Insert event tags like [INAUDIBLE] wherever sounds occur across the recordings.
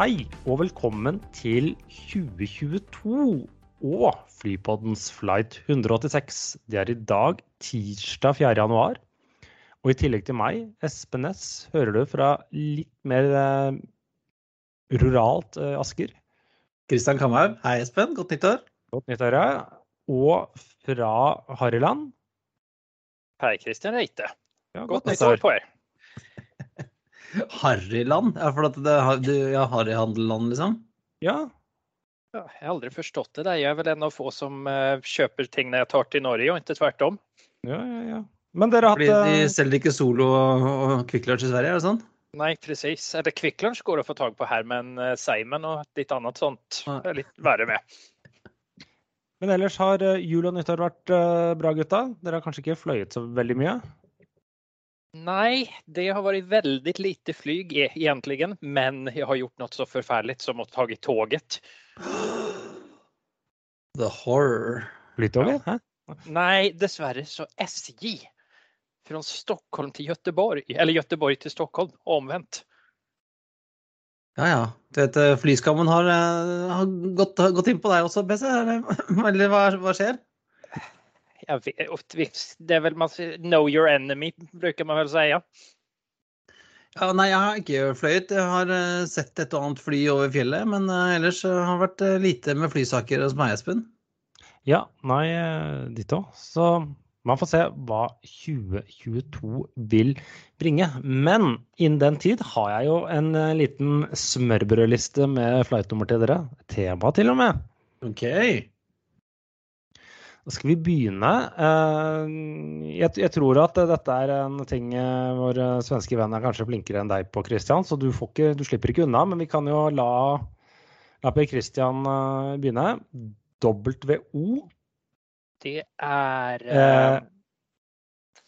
Hei og velkommen til 2022 og Flypoddens flight 186. Det er i dag tirsdag 4. januar. Og i tillegg til meg, Espen Næss, hører du fra litt mer eh, ruralt eh, Asker. Kristian Kamhaug. Hei, Espen. Godt nyttår. Godt nyttår. ja. Og fra Harryland. Hei, Kristian Reite. Ja, Godt nyttår på er. Harryland? Ja, for at det har, du, ja, harryhandelland, liksom? Ja, Ja, jeg har aldri forstått det. Jeg er vel en av få som eh, kjøper ting når jeg tar til Norge, og ikke tvert om. ja, ja. ja. Men dere har Fordi de eh, selger ikke Solo og, og Kvikk Lunsj i Sverige, er det sånn? Nei, precis. Eller Kvikk Lunsj går å få tak på her, men eh, Simon og litt annet sånt er litt verre med. Men ellers har jul og nyttår vært bra, gutta. Dere har kanskje ikke fløyet så veldig mye? Nei, det har vært veldig lite flyg egentligen, egentlig, men jeg har gjort noe så forferdelig som å ta toget. The horror. Flytoget? Hæ? Nei, dessverre så SJ. Fra Stockholm til Göteborg, eller Göteborg til Stockholm, omvendt. Ja ja. Du vet, eh, flyskammen har, eh, har gått, gått inn på deg også, BC. Eller hva, hva skjer? Vet, det er vel man sier, know your enemy, bruker man vel å si. Ja, nei, jeg har ikke fløyet. Jeg har eh, sett et og annet fly over fjellet, men eh, ellers eh, har det vært eh, lite med flysaker hos meg, Espen. Ja, nei, ditt òg. Så man får se hva 2022 vil bringe. Men innen den tid har jeg jo en eh, liten smørbrødliste med flightnummer til dere. Tema til og med. OK. Da skal vi begynne. Eh, Jeg, tror at dette er en ting eh, vår eh, svenske venn er kanskje flinkere enn deg på, Christian, så du, får ikke, du slipper ikke unna. Men vi kan jo la, la Per Christian begynne. WO. Det er Eh,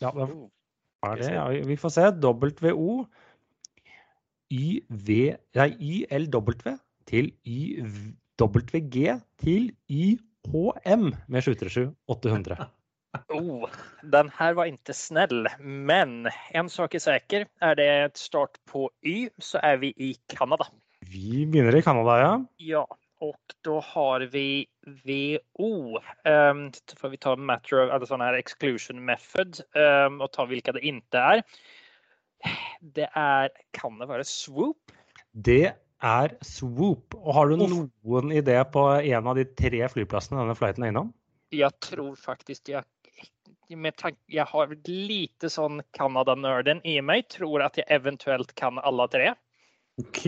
Ja, hva er det? Ja, vi får se. WO. YV Nei, YLW til YWG til YHM med 737-800. [LAUGHS] oh, den her var ikke snill, men en sak er sikker. Er det et start på Y, så er vi i Canada. Vi begynner i Canada, ja. Ja, och då har vi VO. Um, så får vi ta matter of, alltså sån här exclusion method um, och ta vilka det inte är. Det är, kan det være swoop? Det er Swoop. Og har du Uff. noen idé på en av de tre flyplassene denne flighten er innom? Jeg tror faktisk jeg med tanke, Jeg har lite sånn Canada-nerden i meg. tror at jeg eventuelt kan alle tre. OK.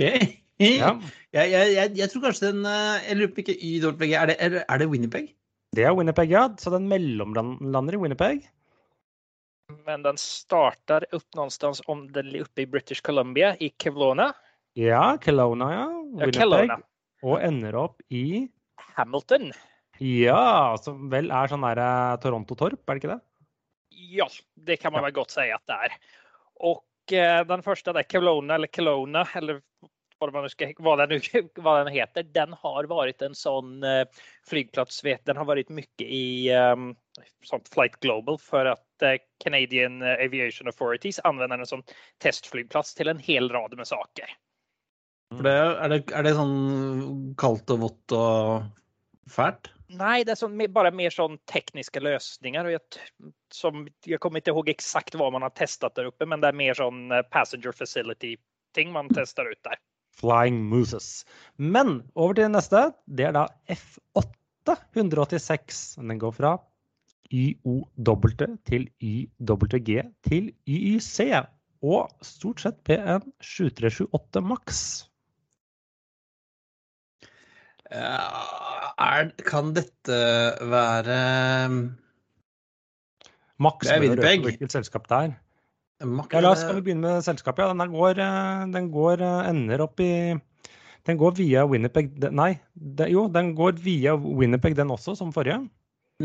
Ja, [LAUGHS] Jeg, jeg, jeg, jeg tror kanskje den eh, Jeg lurer på ikke YWG. Er det, er, er det Winnipeg? Det er Winnipeg, ja. Så den mellomlander i Winnipeg. Men den starter opp noe sted om den er oppe i British Columbia i Kevlona, Ja, Kelowna, ja. Winnipeg. Kelowna, Og ender opp i Hamilton. Ja, som vel er sånn der eh, Toronto-torp, er det ikke det? Ja, det kan man vel godt si at det er. Og eh, den første, det er Kelowna eller Kelowna eller hva, man husker, hva, vad, den, [LAUGHS] vad den heter, den har vært en sånn eh, flygplats. Den har vært mye i um, sånt Flight Global for at eh, Canadian Aviation Authorities anvender den som testflygplats til en hel rad med saker. For det, er, det, er det sånn kaldt og vått og fælt? Nei, det er sånn, bare mer sånn tekniske løsninger. Jeg, jag, som, jeg kommer ikke ihåg exakt hva man har testet der oppe, men det er mer sån eh, passenger facility ting man tester ut der. Flying Mooses. Men over til neste. Det er da F8 186. Den går fra YOW til YWG til YYC. Og stort sett P1 7378 Max. Er, kan dette være Max Det er Winnipeg. hvilket selskap det er. Max, Ja, la oss skal vi begynne med selskapet. Ja, den går, eh, den går eh, ender opp i Den går via Winnerpeg Nei, det, jo, den går via Winnerpeg den også, som forrige.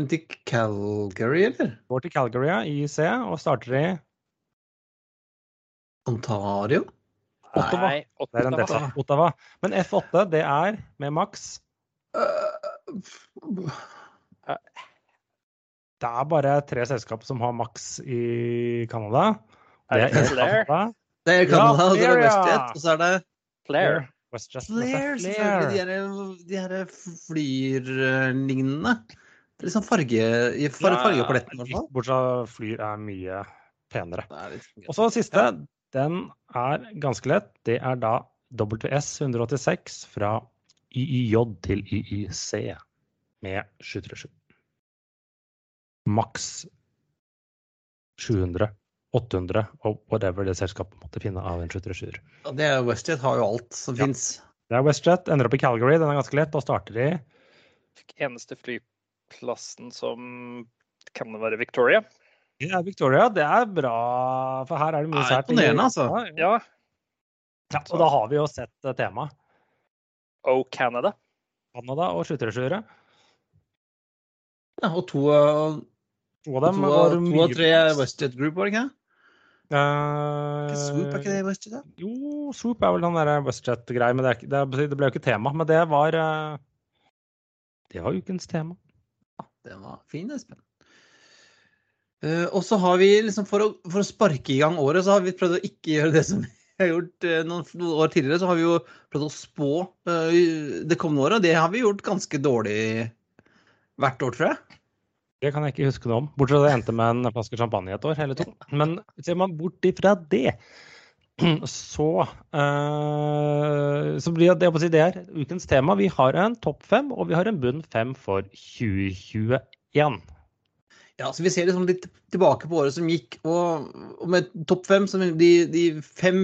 til Calgary, eller? Går til Calgary ja, i IC og starter i Ontario? Ottawa. Nei, Det er en Ottawa. Ottawa. Men F8, det er med Max. Øh, Det er bare tre selskap som har Max i Canada. Er det Air Canada, det er Canada, og så er det WestJet, og så er det Flair. Flair, selvfølgelig. De her, de her flyrlignende. Det er liksom farge, Farge på dette fargepaletten, i hvert fall. Bortsett fra flyr er mye penere. Er Og så siste, den er ganske lett. Det er da WS 186 fra YYJ til YYC med 737. Maks 700, 800 og whatever det selskapet måtte finne av en 737. Ja, det er WestJet har jo alt som Ja. fins. Det er WestJet, ender opp i Calgary, den er ganske lett, Da starter de Eneste flyplassen som kan være Victoria. Det er Victoria. Det er bra, for her er det mye sært. imponerende, altså. Ja, Ja. ja. Og da har vi jo sett eh, temaet. Oh, Canada. Canada og 737. Ja, og to, av- To av to, var går to av tre. WestJet Group, var det ikke? Eh, Ikke Swoop, er ikke det WestJet? da? Jo, Swoop er vel den der WestJet-greia, men det, er, det, ble jo ikke tema. Men det var eh, Det var ukens tema. Ja, Den var fin, Espen. Eh, og så har vi liksom for å, for å sparke i gang året, så har vi prøvd å ikke gjøre det som [LAUGHS] vi har gjort uh, noen, noen år tidligere. Så har vi jo prøvd å spå uh, det kommende året, og det har vi gjort ganske dårlig hvert år, tror jeg. Det kan jeg ikke huske noe om. Bortsett fra det endte med en flaske champagne et år eller to. Men ser man bort ifra det, [CLEARS THROAT] så Så blir det, si det er ukens tema. Vi har en topp fem, og vi har en bunn fem for 2021. Ja, så Vi ser liksom litt tilbake på året som gikk, og, og med topp fem som de, de fem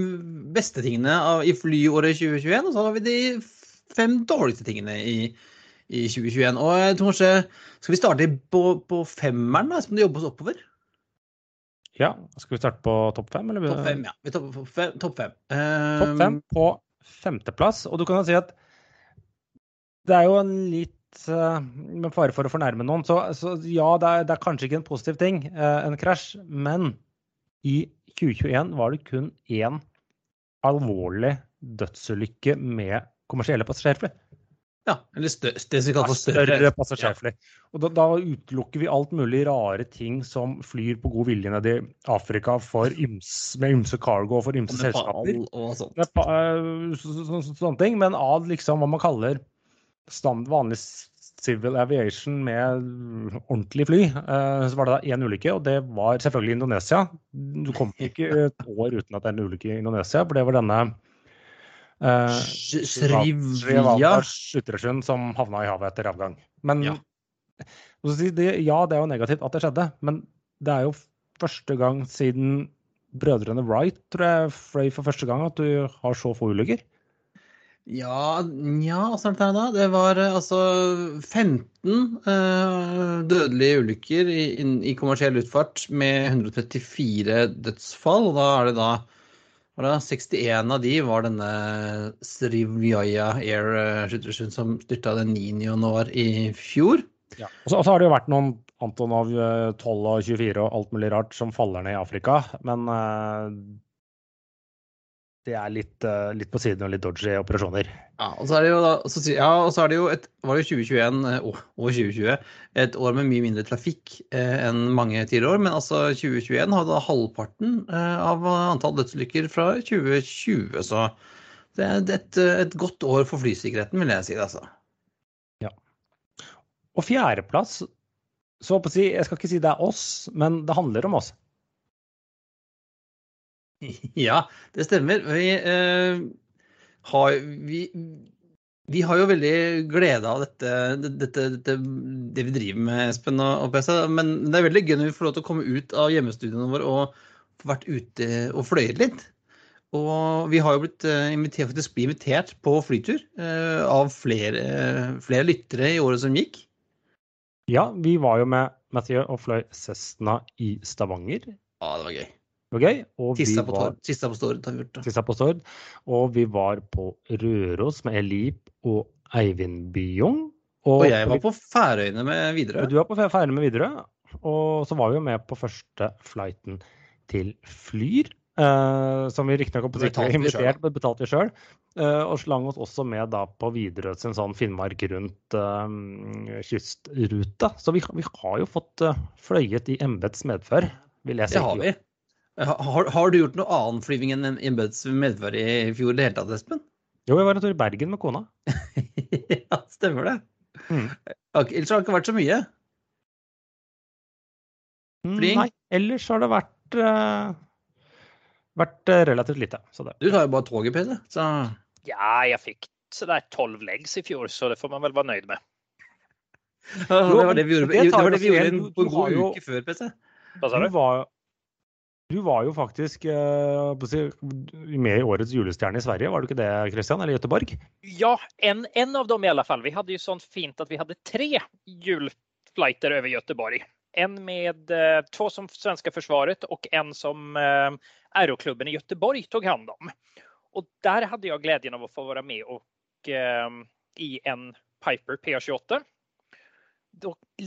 beste tingene av, i flyåret 2021, og så har vi de fem dårligste tingene i, i 2021. Og jeg tror kanskje Skal vi starte på, på femmeren, da, som det jobbes oppover? Ja, skal vi starte på topp fem? Eller? Topp fem, ja. På fem, topp fem. Topp Eh, fem på femteplass. Og du kan jo si at det er jo en litt eh, Med fare for å fornærme noen, så, så ja, det er, det er kanskje ikke en positiv ting, eh, en krasj, men i 2021 var det kun én alvorlig dødsulykke med kommersielle passasjerfly. Ja, eller stø, det som for Større større. passasjerfly. Og da, da utelukker vi alt mulig rare ting som flyr på god vilje ned i Afrika for yms, med ymse cargo og for ymse selskaper. Og sånt. Med, eh, så, så, så, sånne ting, men av liksom hva man kaller stand, vanlig civil aviation med ordentlig fly, eh, så var det da én ulykke, og det var selvfølgelig Indonesia. Du kom ikke et år uten at det er en ulykke i Indonesia, for det var denne uh, Srivia. Sluttresjøen som havna i havet etter avgang. Men Ja. si det, ja, det er jo negativt at det skjedde, men det er jo første gang siden brødrene Wright tror jeg fløy for første gang at du har så få ulykker. Ja, nja, åssen er det da? Det var eh, altså 15 eh, dødelige ulykker i, i kommersiell utfart med 134 dødsfall. Og da er det da det 61 av de var denne Srivjaja Air eh, 737 som styrta den 9. januar i fjor. Og så og så har det jo vært noen Antonov eh, 12 og 24 og alt mulig rart som faller ned i Afrika, men eh, det er litt, uh, litt på siden og litt dodgy operasjoner. Ja, og så er det jo da, så, ja, er det jo et, var det jo 2021 eh, og og 2020, et år med mye mindre trafikk eh, enn mange tidligere år. Men altså 2021 har da halvparten eh, av antall dødsulykker fra 2020. Så det er et, et godt år for flysikkerheten, vil jeg si. altså. Og fjerdeplass, så å si, jeg skal ikke si det er oss, men det handler om oss. Ja, det stemmer. Vi, eh, har, vi, vi har jo veldig glede av dette, dette, dette, det vi driver med, Espen og, og PC. Men det er veldig gøy når vi får lov til å komme ut av hjemmestudiene våre og vært ute og fløyet litt. Og vi har jo blitt eh, invitert, faktisk blitt invitert på flytur eh, av flere, flere lyttere i året som gikk. Ja, vi var jo med Mathieu og fløy Cessna i Stavanger. Ja, det var gøy. Det var gøy. Og Tissa vi på, var tissa på Stord har vi gjort. Tissa på Stord. Og vi var på Røros med Elip og Eivind Byung. Og jeg var på Færøyene med Widerøe. Du var på Færøyene med Widerøe. Og så var vi jo med på første flighten til Flyr. Uh, som vi riktignok har selv, invitert, men betalte vi sjøl. og slang oss også med da på Widerøe sin sånn Finnmark rundt uh, kystrute. Så vi, vi har jo fått uh, fløyet i embets medfør, vil jeg si. Det har vi. Har, har du gjort noe annen flyving enn en embeds medfør i fjor i det hele tatt, Espen? Jo, jeg var en tur i Bergen med kona. [LAUGHS] ja, stemmer det. Mm. Ellers har det ikke vært så mye. Mm, Flying? Nei, ellers har det vært, uh, vært eh, relativt lite. Så det. Du tar jo bare toget, PC. Så Ja, jeg fikk sådär 12 legs i fjor, så det får man vel være nøyd med. Ja, det var det vi gjorde, det det det vi gjorde en- en god uke før, PC. Hva sa Du du? var, du var jo faktisk eh, med i årets julestjerne i Sverige, var du ikke det, Christian? Eller Göteborg? Ja, en, en av dem i alle fall. Vi hadde jo sånn fint at vi hadde tre julflighter over Göteborg. En med eh, to som svenska försvaret og en som eh, i Göteborg tog hand om. Og der hadde jeg gleden av å få være med och eh, i en Piper PA28.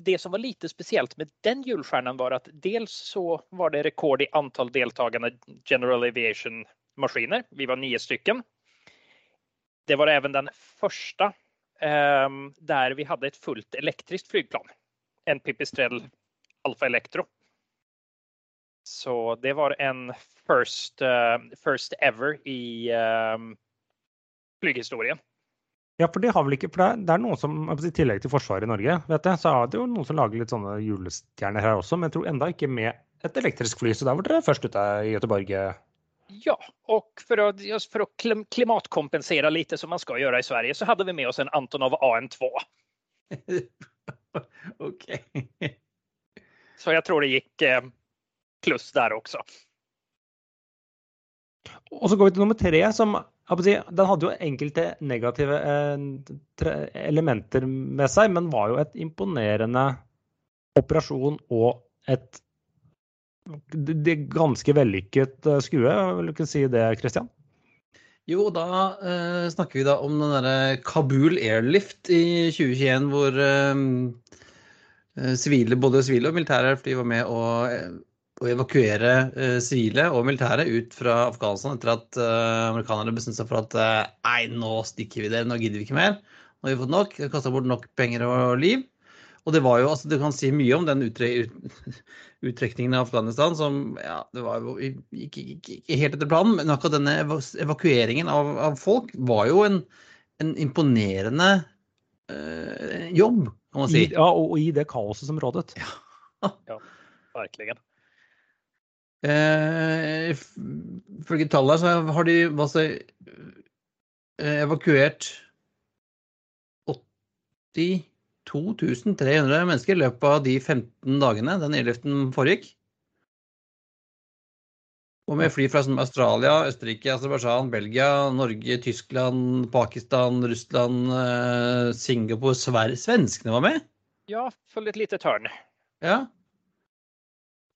Det som var lite speciellt med den julstjärnan var att dels så var det rekord i antal deltagande General Aviation maskiner. Vi var nio stycken. Det var även den första ehm, där vi hade ett fullt elektriskt flygplan. En Pipistrel Alfa Electro. Så det var en first, uh, first ever i ehm, flyghistorien. Ja, for det har vel ikke For det er, det er noen som I tillegg til Forsvaret i Norge, vet jeg, så er det jo noen som lager litt sånne julestjerner her også, men jeg tror enda ikke med et elektrisk fly. Så der var dere først ute i Göteborg. Ja, og for å, for å klimatkompensere litt, som man skal gjøre i Sverige så hadde vi med oss en Antonov AN2. [LAUGHS] ok. Så jeg tror det gikk eh, der også. Og så går vi til nummer tre, som Den hadde jo enkelte negative eh, elementer med seg, men var jo et imponerende operasjon og et ganske vellykket eh, skue. Vil du ikke si det, Christian? Jo, da eh, snakker vi da om den derre Kabul Airlift i 2021, hvor eh, eh, sivile, både sivile og militære fly var med og å evakuere eh, sivile og militære ut fra Afghanistan etter at eh, amerikanerne bestemte seg for at eh, nei, nå stikker vi det, nå gidder vi ikke mer. Nå har vi fått nok, vi kasta bort nok penger og liv. Og det var jo, altså Du kan si mye om den utre, ut, [LAUGHS] uttrekningen av Afghanistan som ja, det var jo ikke, ikke, ikke helt etter planen, men akkurat denne evakueringen av, av folk var jo en, en imponerende eh, jobb, kan man si. I, ja, og, og i det kaoset som rådet. Verkligen. ja, if- Ifølge tallene så har de altså, eh, evakuert 82 300 mennesker i løpet av de 15 dagene den airliften foregikk. Og med fly fra Australia, Østerrike, Aserbajdsjan, Belgia, Norge, Tyskland, Pakistan, Russland, eh, Singapore, Sverige Svenskene var med. Ja, följde et lite tørn. Ja.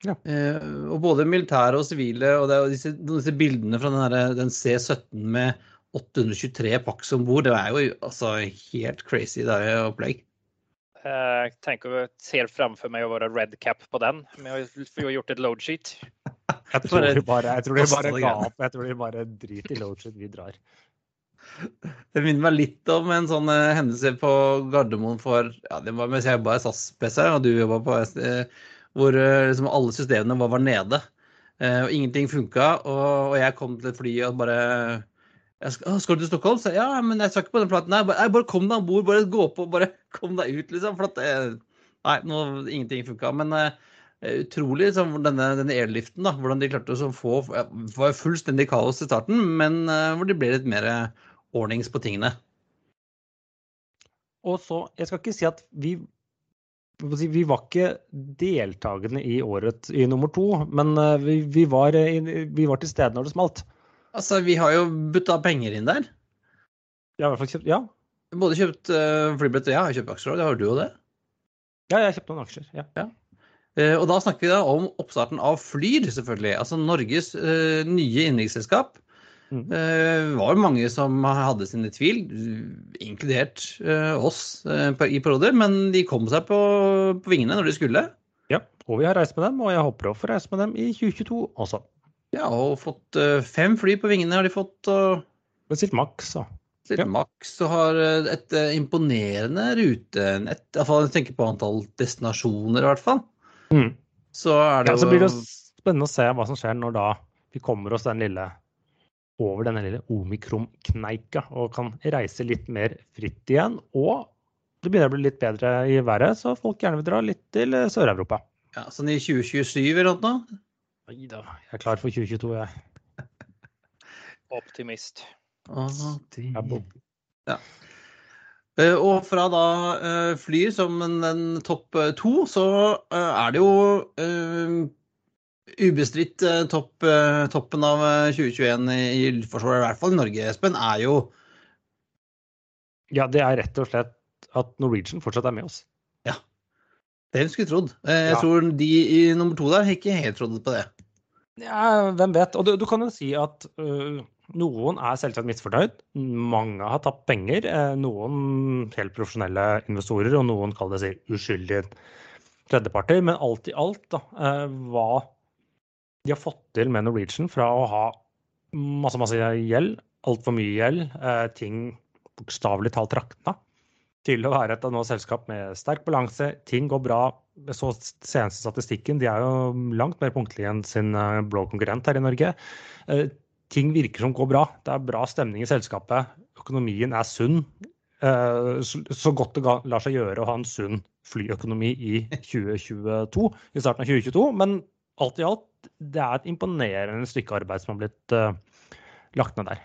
Ja. Eh, og både militære og sivile, og det er jo disse, disse bildene fra den, her, den C-17 med 823 pax om bord, det er jo altså helt crazy det er opplegg. Jeg tenker jeg ser framfor meg å være red cap på den. Vi jag har ju gjort et load sheet. [LAUGHS] Jeg tror de bare, jeg tror de bare det ga opp. Jeg tror de bare driter i loadshit, vi drar. Det minner meg litt om en sånn eh, hendelse på Gardermoen for ja, det var mens jeg jobba i SAS PC, og du jobba på eh, hvor eh, liksom alle systemene var, var nede. Eh, og ingenting funka, og, og jeg kom til et fly og bare skal, skal du til Stockholm? Så, ja, men jeg skal ikke på den platen. Nei, bare, bare kom deg om bord. Bare gå på, bare kom deg ut, liksom. For at eh, Nei, nå, ingenting funka. Men uh, utrolig liksom, denne, denne airliften, da. Hvordan de klarte å få Det var fullstendig kaos i starten, men uh, hvor det ble litt mer ordnings på tingene. Og så, jeg skal ikke si at vi hva skal jeg si, vi var ikke deltakende i året i nummer to, men eh, vi, vi, var, eh, vi var til stede når det smalt. Altså, vi har jo butta penger inn der. Ja, i hvert fall kjøpt, ja. Både kjøpt uh, flybillett og jeg har kjøpt aksjer òg, har du jo det. ja, jeg har kjøpt noen aksjer. Ja. Eh, Og da snakker vi da om oppstarten av Flyr, selvfølgelig. Altså Norges uh, nye innenriksselskap. Mm. var var mange som hadde sine tvil, inkludert eh, oss eh, i perioder, men de kom seg på, på vingene når de skulle. Ja, og vi har reist med dem, og jeg håper å få reise med dem i 2022 også. Ja, og fått eh, fem fly på vingene har de fått. og Sitt maks, Da. Sitt Ja. maks og har eh, et eh, imponerende rutenett. I hvert fall jeg tenker på antall destinasjoner, i hvert fall. Mm. Så er det Ja, jo så blir det spennende å se hva som skjer når da vi kommer oss den lille over denne lille omikron-kneika og kan reise litt mer fritt igjen. Og det begynner å bli litt bedre i været, så folk gjerne vil dra litt til eh, Sør-Europa. ja, sånn i 2027 eller noe. Nei da, jeg er klar for 2022, jeg. [LAUGHS] Optimist. Ja, ja. Eh, Og fra da fly som en, en topp eh, to, så eh, er det jo eh, ubestridt eh, topp, eh, toppen av eh, 2021 i i Luftforsvaret, i hvert fall i Norge, Espen, er jo Ja, det er rett og slett at Norwegian fortsatt er med oss. Ja. Hvem skulle trodd? Eh, Jeg Ja. tror de i nummer to der ikke helt trodde på det. Ja, hvem vet. Og du, du kan jo si at uh, noen er selvsagt misfornøyd. Mange har tapt penger. eh, noen helt profesjonelle investorer, og noen kaller det seg uskyldige tredjeparter. Men alt i alt, da, uh, hva de har fått til med Norwegian fra å ha masse, masse gjeld, altfor mye gjeld, eh, ting bokstavelig talt rakna, til å være et av nå selskap med sterk balanse, ting går bra. Så seneste statistikken, de er jo langt mer punktlige enn sin eh, blå konkurrent her i Norge. Eh, Ting virker som går bra. Det er bra stemning i selskapet. Økonomien er sunn. Så godt det lar seg gjøre å ha en sunn flyøkonomi i 2022, i starten av 2022. Men alt i alt, det er et imponerende stykke arbeid som har blitt uh, lagt ned der.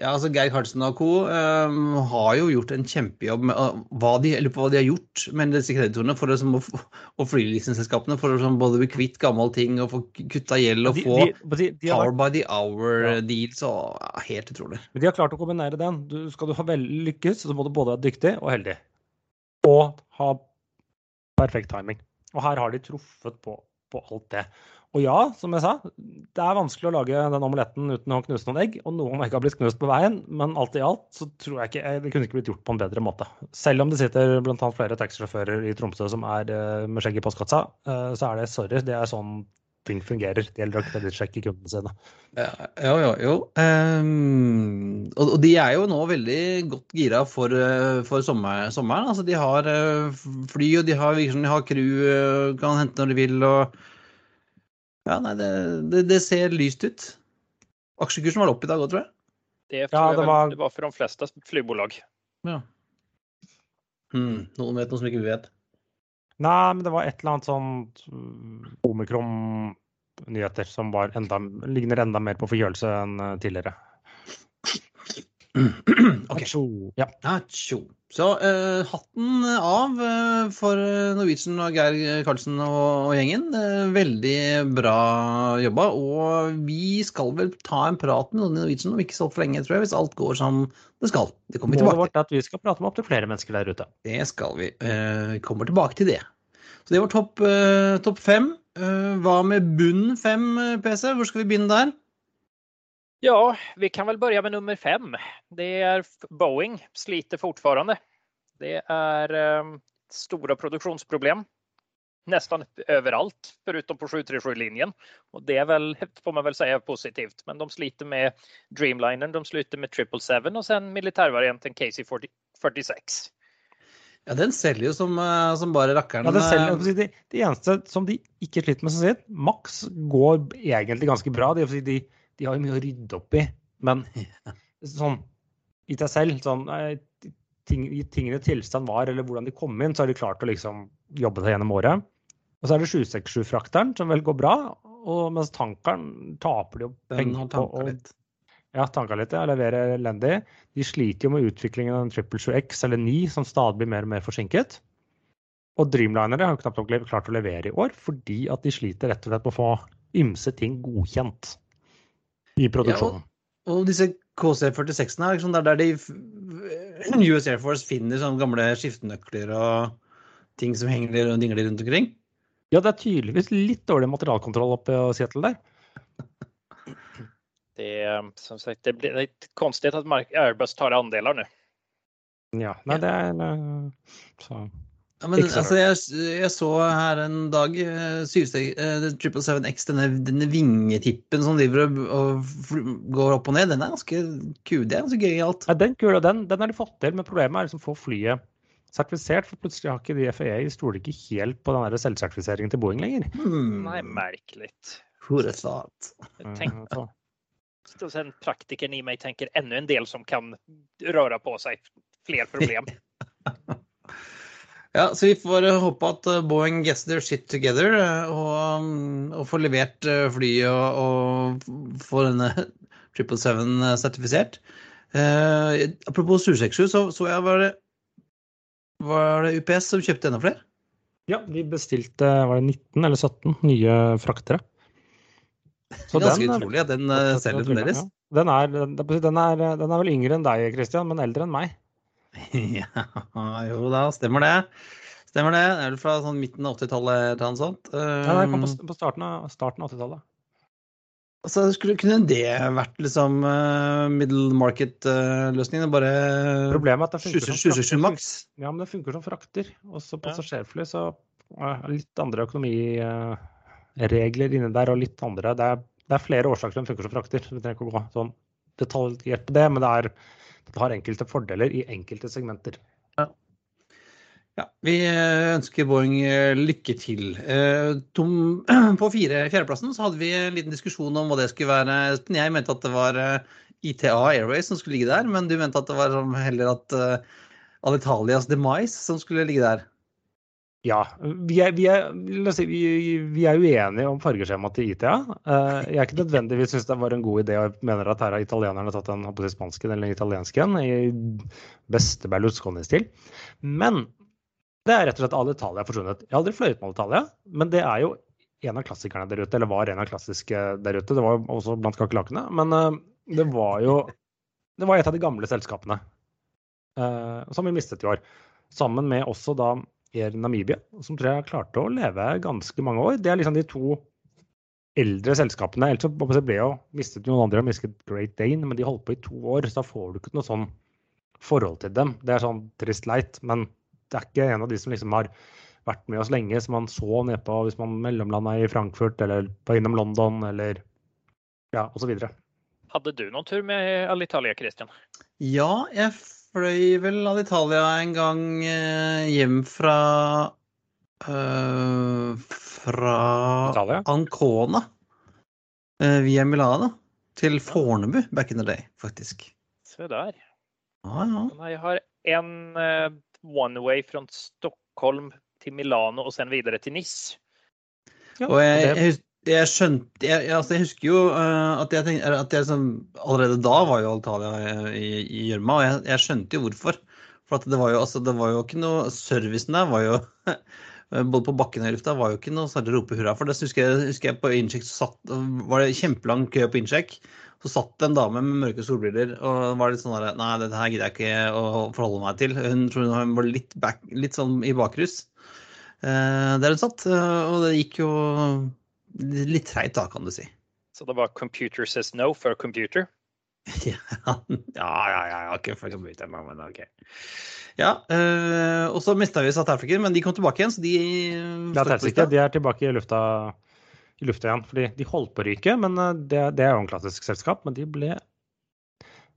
Ja, altså Geir Karlsen og co. Um, har jo gjort en kjempejobb med uh, hva de, eller på hva de har gjort med disse kreditorene for som, få- og flylisenselskapene for å som, både bli kvitt gammel ting og få kutta gjeld og De, få de, Power by the hour Ja. og ja, helt utrolig. Men de har klart å kombinere den. Du, skal du ha vel lykkes, så må du både være dyktig og heldig. Og ha perfekt timing. Og her har de truffet på, på alt det. Og ja, som jeg sa, det er vanskelig å lage den omeletten uten å knuse noen egg. Og noen egg har blitt knust på veien, men alt i alt så tror jeg ikke det kunne ikke blitt gjort på en bedre måte. Selv om det sitter annet flere taxisjåfører i Tromsø som er eh, med skjegg i postkassa, eh, så er det sorry, det er sånn ting fungerer. Det gjelder å kredittsjekke kundene sine. Ja, jo, jo. jo. Ehm, og, og de er jo nå veldig godt gira for, eh, for sommer, sommeren. Altså, de har eh, fly, og de har, liksom, de har crew, eh, kan hente når de vil. og ja, nei, det, det, det ser lyst ut. Aksjekursen var opp i dag òg, tror jeg. Det, Ja, det var... Jeg, det var for de fleste flybolag. Ja. Hmm, noen vet noe som ikke vi vet. Nei, men det var et eller annet sånt mm, omikron-nyheter som enda, ligner enda mer på forkjølelse enn eh, tidligere. [CLEARS THROAT] Ok. Atsjo. Ja. Så uh, hatten av uh, for Norwegian og Geir Karlsen og, og gjengen. Uh, veldig bra jobba. Og vi skal vel ta en prat med noen i Norwegian om ikke så altfor lenge, tror jeg, hvis alt går som det skal. Det kommer vi tilbake er at vi skal prate med opptil flere mennesker der ute. Det skal vi. Eh, vi kommer tilbake til det. Så det var topp eh, topp fem. Eh, hva med bunn fem, eh, PC? Hvor skal vi begynne der? Ja, vi kan väl börja med nummer fem. Det är Boeing sliter fortfarande. Det är eh, stora produktionsproblem nästan överallt förutom på 737-linjen. Och det är väl, får man väl säga positivt. Men de sliter med Dreamliner, de sliter med 777 och sen militärvarianten KC-46. Ja, Den selger jo som, eh, som bare rakkeren. Ja, den selv, eh, det, det eneste som de ikke sliter med, som sier, Max går egentlig ganske bra. Det vil si, de, de har jo mye å rydde opp i, men [LAUGHS] sånn i seg selv sånn, ting, I tingenes tilstand var, eller hvordan de kom inn, så har de klart å liksom jobbe seg gjennom året. Og så er det 767-frakteren, som vel går bra, og mens tankeren taper de jo penger på. tanka å- litt. Ja, tanka litt, ja. Leverer elendig. De sliter jo med utviklingen av en 777X eller 9, som stadig blir mer og mer forsinket. Og Dreamlinere har jo knapt nok klart å levere i år, fordi at de sliter rett og slett med å få ymse ting godkjent i produksjonen. Og disse KC-46-ene er liksom der, der de [CLEARS THROAT] US Air Force finner sånne gamle skiftenøkler og ting som henger og dingler rundt omkring. Ja, det er tydeligvis litt dårlig materialkontroll oppe i Seattle der. Det som sagt, det blir litt konstigt at Airbus tar andeler nå. Ja, nei, det er eh, så. Ja, men altså, jeg, jeg så her en dag eh, 777X, denne, denne vingetippen som driver og, og går opp og ned, den er ganske kul. Det er ganske gøyalt. Ja, den kula, den, den har de fått til, men problemet er liksom å få flyet sertifisert. For plutselig har ikke de FAA stoler ikke helt på den selvsertifiseringen til Boeing lenger. Hmm. Nei, merkelig. litt. Horesat. thought? Tenk, Eh, så- och sen praktikern i meg tenker enda en del som kan røre på seg flere problem. [LAUGHS] Ja, så vi får eh, håpe at eh, Boeing gets their shit together eh, og, mm, og får levert flyet og, og får denne [LAUGHS] 777 sertifisert. Eh, apropos 767, så, så jeg var det, var det UPS som kjøpte enda flere? Ja, de bestilte var det 19 eller 17 nye fraktere. Så Ganske den, utrolig at den selger fremdeles. Ja. Den er, den, den, er, den er vel yngre enn deg, Christian, men eldre enn meg. [LAUGHS] Ja, jo da, stemmer det. Stemmer det. Det er vel fra sånn midten av 80-tallet eller noe sånt. Ja, det kom Um, på, på starten av, starten av 80-tallet. Altså, skulle, kunne det vært liksom uh, middle market-løsningen? bare Problemet er at det funker som frakter. maks? Ja, men det funker som frakter. Også så passasjerfly så det litt andre økonomiregler inni der, og litt andre det er, det er flere årsaker til den funker som frakter. Vi trenger ikke å gå sånn detaljert på det, men det, er, har enkelte fordeler i enkelte segmenter. Ja, vi eh, ønsker Boeing eh, lykke til. Eh, Tom, [CLEARS THROAT] på fire, fjerdeplassen så hadde vi en liten diskusjon om hva det skulle være. Jeg mente at det var ITA Airways som skulle ligge der, men du mente at det var heller at Alitalias Demise som skulle ligge der. Ja, vi er, vi, er, si, vi, vi er uenige om fargeskjemaet til ITA. Eh, Jeg er ikke nødvendigvis syns det var en god idé og mener at her har italienerne tatt en spanske eller italienske italiensken i beste Berlusconi-stil. Men det er rett og slett Alitalia forsvunnet. Jeg har aldri fløyet med Alitalia, men det er jo en av klassikerne der ute, eller var en av klassiske der ute. Det var jo også blant kakerlakkene, men eh, det var jo det var et av de gamle selskapene eh, som vi mistet i år. Sammen med også da Air Namibia, som tror jeg klarte å leve ganske mange år. Det er liksom de to eldre selskapene. Ellers så ble jo mistet noen andre, mistet Great Dane, men de holdt på i to år, så da får du ikke noe sånn forhold til dem. Det er sånn trist leit, men det er ikke en av de som liksom har vært med oss lenge, som man så nedpå hvis man mellomlanda i Frankfurt eller var innom London eller ja, osv. Hadde du noen tur med Alitalia, Christian? Ja, jeg fløy vel av Italia en gang eh, hjem fra eh, Fra Italia. Ancona eh, via Milano til Fornebu back in the day, faktisk. Så der. Ja, ja. Jeg har en uh, one way fra Stockholm til Milano og sen videre til NIS. Ja, Og jeg, jeg, jeg skjønte jeg, jeg- altså jeg husker jo uh, at jeg tenkte at jeg som, Allerede da var jo Italia eh, i gjørma, og jeg, jeg skjønte jo hvorfor. For det var jo, altså, det var jo ikke noe Servicen der var jo [LAUGHS] Både på bakken og i lufta var jo ikke noe særlig rope hurra for. Det husker jeg, husker jeg på innsjekk så satt, var det kjempelang kø på innsjekk. Så satt det en dame med mørke solbriller og var litt sånn der Nei, dette her gidder jeg ikke å forholde meg til. Hun tror hun var litt, back, litt sånn i bakrus eh, der hun satt. Og det gikk jo litt treigt da, kan du si. Så det var computer says no for computer. [LAUGHS] Ja, ja, ja, ja ikke for computer, men ok. Ja, øh, og så mista vi South Africa, men de kom tilbake igjen, så de Det er ikke. De er tilbake i lufta, i lufta igjen. Fordi de holdt på å ryke, men eh, det, det er jo en klassisk selskap. Men de ble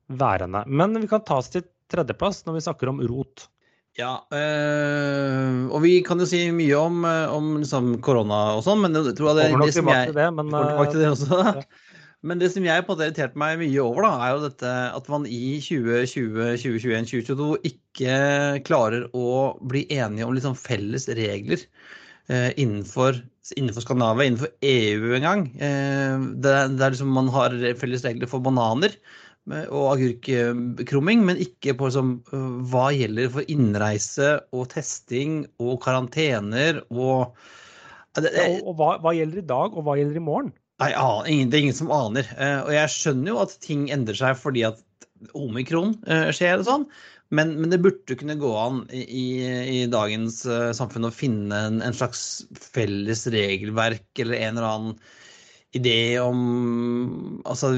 værende. Men vi kan ta oss til tredjeplass når vi snakker om rot. Ja, øh, og vi kan jo si mye om, eh, om liksom korona og sånn, men jeg tror jeg det, det som jeg det, men det også. ja. Men det som jeg på måte irriterte meg mye over, da, er jo dette at man i 2020, 2021, 2022 ikke klarer å bli enige om sånn felles regler eh, innenfor, innenfor Skandinavia, innenfor EU en gang. Eh, det, det er liksom man har felles regler for bananer og agurkkrumming, men ikke på liksom, hva gjelder for innreise og testing og karantener og det, det, ja, og hva, hva gjelder i dag, og hva gjelder i morgen? Nei, ingen, det er ingen som aner. Eh, og jeg skjønner jo at ting endrer seg fordi at omikron eh, skjer og sånn. Men, men, det burde kunne gå an i, i dagens samfunn å finne en, en, slags felles regelverk eller en eller annen idé om altså,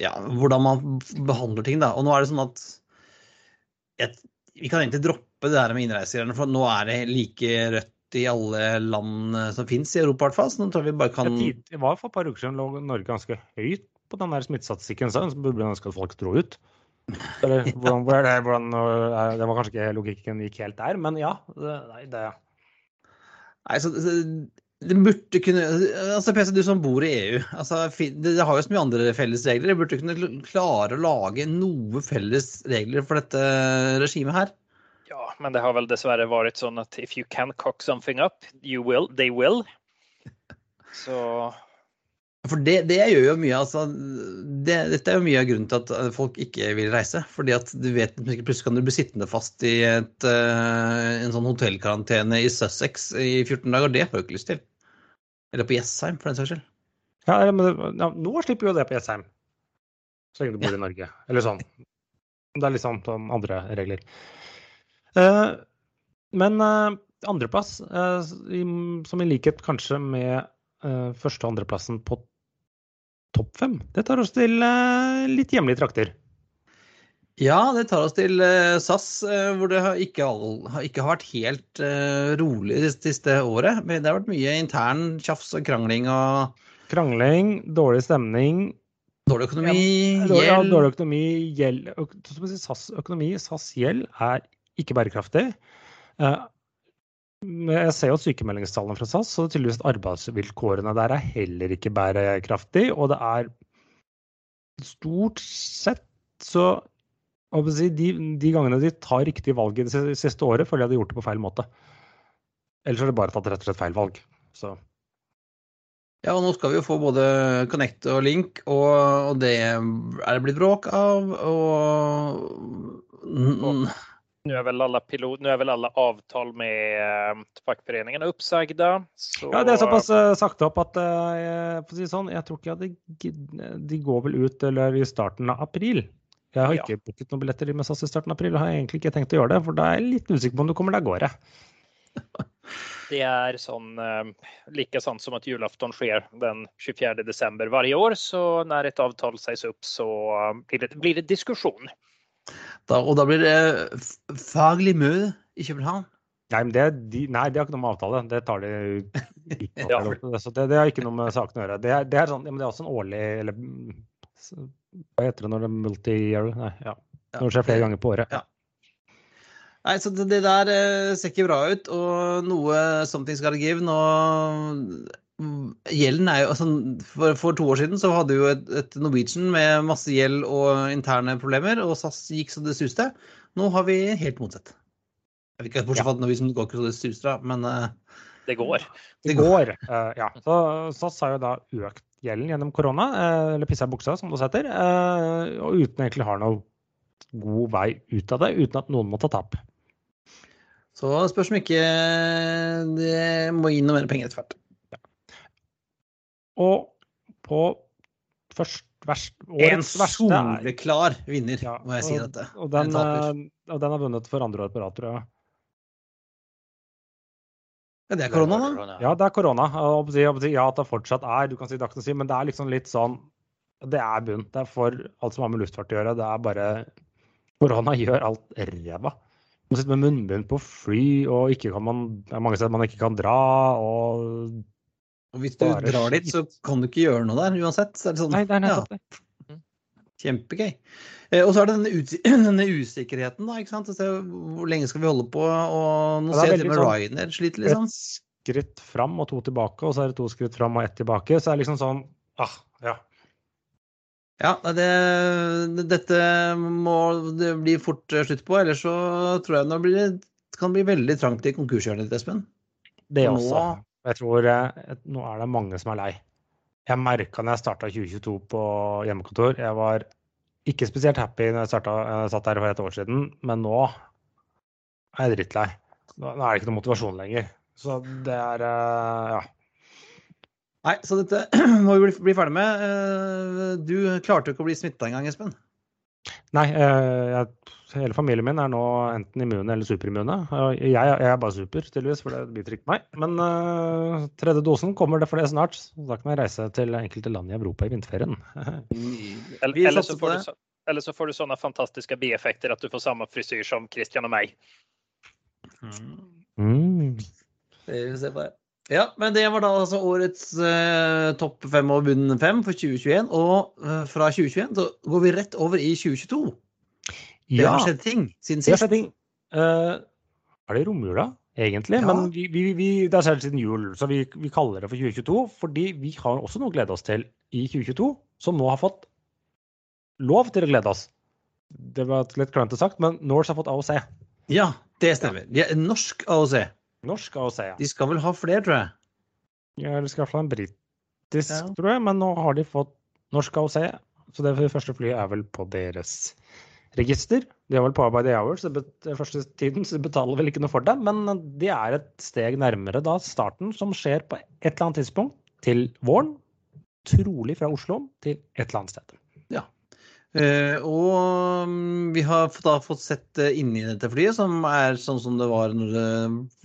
ja, hvordan man behandler ting. Da. Og nå er det sånn at jeg, vi kan egentlig droppe det der med innreisegreiene, for nå er det like rødt i alle land som finnes i Europa, i hvert fall. Så nå tror jeg vi bare kan Det var for et par uker siden lå Norge ganske høyt på den der smittestatistikken, så burde ønske at folk dro ut. Eller [LAUGHS] hvordan, hvordan, hvordan, Det var kanskje ikke logikken gikk helt der, men ja. Det, nei, det Nei, så det burde kunne altså PC, du som bor i EU, altså, det, har jo så mye andre felles regler. Det burde kunne klare å lage noe felles regler for dette regimet her. Ja, men det har vel dessverre vært sånn at if you can cock something up, you will, they will. [LAUGHS] Så for det, det, gjør jo mye altså, det, Dette er jo mye av grunnen til at folk ikke vil reise. fordi at du vet plutselig kan du bli sittende fast i et, uh, en sånn hotellkarantene i Sussex i 14 dager. Det har du ikke lyst til. Eller på Jessheim, for den saks skyld. Ja, men ja, nå slipper jo det på Jessheim. Så lenge du bor ja. i Norge. Eller sånn. Det er liksom sånn andre regler. Uh, men uh, andreplass, uh, som i likhet kanskje med første- og andreplassen på topp fem. Det tar oss til uh, litt hjemlige trakter. Ja, det tar oss til uh, SAS, uh, hvor det har ikke, har vært helt rolig det siste året. Men det har vært mye intern tjafs og krangling og Krangling, dårlig stemning. Dårlig økonomi, ja, dårlig, gjeld. Ja, dårlig økonomi, gjeld. SAS økonomi, SAS gjeld er ikke bærekraftig. Jeg ser jo sykemeldingstallene fra SAS, så tydeligvis arbeidsvilkårene der er heller ikke bærekraftig. Og det er stort sett så si, de, de, gangene de tar riktige valg i det siste året, føler jeg de har gjort det på feil måte. Ellers har de bare tatt rett og slett feil valg. Så. Ja, og nå skal vi jo få både Connect og Link, og, og det er det blitt bråk av. Og nu är väl alla, pilot, nu är väl alla avtal med eh, fackföreningarna uppsagda. Så... Ja, det er såpass uh, sagt opp at uh, for å si sånn, jeg tror ikke at de, går vel ut eller i starten av april. Jeg har ikke ja. booket noen billetter med SAS i starten av april. Jeg har egentlig ikke tenkt å gjøre det, for da er jeg litt usikker på om du kommer deg av gårde. Det [LAUGHS] er sånn, uh, like sant som at julafton skjer den 24. desember hver år. Så når et avtale sies opp, så blir det, blir det diskusjon. Da, og da blir det faglig møte i København? Nei, men det, de, nei, det har ikke noe med avtale. Det tar de [LAUGHS] ja. Så det, det, har ikke noe med saken å gjøre. Det er, det er, sånn, ja, det er også en årlig eller Hva heter det når det er multi-year? Nei, ja. Når det skjer flere ganger på året. Ja. Nei, så det, der eh, ser ikke bra ut, og noe something's gotta give. Nå Gjelden er jo altså, for, for, to år siden så hadde vi jo et, et, Norwegian med masse gjeld og interne problemer, og SAS gikk så det suste. Nå har vi helt motsatt. Jeg vet ikke Bortsett fra ja. at Norwegian går ikke så det suser, men uh, Det går. Det går, uh, ja. Så SAS har jo da økt gjelden gjennom korona, uh, eller pissa i buksa, som det heter, og uten egentlig har noe god vei ut av det, uten at noen må ta tap. Så spørs om ikke det må gi noe mer penger etter hvert. Og på først, verst, årets en verste En soleklar vinner, ja, må jeg si dette. Og den, eh, og den har vunnet for andre år på rad, tror jeg. Ja, det er korona, da? Ja, det er korona. Ja, at det fortsatt er. Du kan si kan si, men det er liksom litt sånn Det er bunn. Det er for alt som har med luftfart å gjøre. Det er bare Korona [LAUGHS] gjør alt ræva. Man sitter med munnbind på fly, og ikke kan man, det er mange steder man ikke kan dra. og og hvis du Bare drar dit, så kan du ikke gjøre noe der uansett. Så er det sånn, Nei, det er nettopp det. Ja. Kjempegøy. Eh, og så er det denne, [CLEARS THROAT] denne usikkerheten, da. ikke sant? Se, hvor lenge skal vi holde på? Og nå ja, ser jeg til og med sånn, Ryanair sliter, liksom. Et skritt fram og to tilbake, og så er det to skritt fram og ett tilbake. Så er det liksom sånn ah, ja. Ja, det, dette må det bli fort slutt på, ellers så tror jeg det, blir, det kan bli veldig trangt i konkurshjørnet ditt, Espen. Det også. Jeg tror eh, nå er det mange som er lei. Jeg merka når jeg starta 2022 på hjemmekontor Jeg var ikke spesielt happy når jeg, startet, jeg satt der for et år siden, men nå er jeg drittlei. Nå er det ikke noe motivasjon lenger. Så det er eh, ja. Nei, så dette [CLEARS THROAT] må vi bli, ferdig med. Eh, du klarte jo ikke å bli smitta engang, Espen? Nei, eh, jeg, hele familien min er nå enten immune eller superimmune. Jeg, jeg er bare super, tydeligvis, for det biter ikke meg. Men uh, tredje dosen kommer det for det snart. Så da kan jeg reise til enkelte land i Europa i vinterferien. Eller, Vi eller, så får du, så- eller så får du sånne fantastiske bieffekter at du får samme frisyr som Christian og meg. Mm. Det vi se på det. Ja, men det var da altså årets eh, topp fem og bunn fem for 2021. Og eh, fra 2021 så går vi rett over i 2022. Det Ja, har skjedd ting siden det har skjedd ting. Uh, er det romjula, egentlig? Ja. Men vi, vi, vi, det har skjedd siden jul, så vi, vi kaller det for 2022. Fordi vi har også noe å glede oss til i 2022, som nå har fått lov til å glede oss. Det var litt klønete sagt, men Norse har fått AOC. Ja, det stemmer. De er norsk AOC. Norsk AOC, ja. De skal vel ha flere, tror jeg. Ja, Eller skal ha en britisk, Ja. tror jeg. Men nå har de fått norsk AOC, så det første flyet er vel på deres register. De har vel på by the hour, så den første tiden så de betaler vel ikke noe for det. Men de er et steg nærmere da starten, som skjer på et eller annet tidspunkt til våren. Trolig fra Oslo til et eller annet sted. Eh, og mm, vi har da fått sett eh, inni dette flyet, som er sånn som det var når det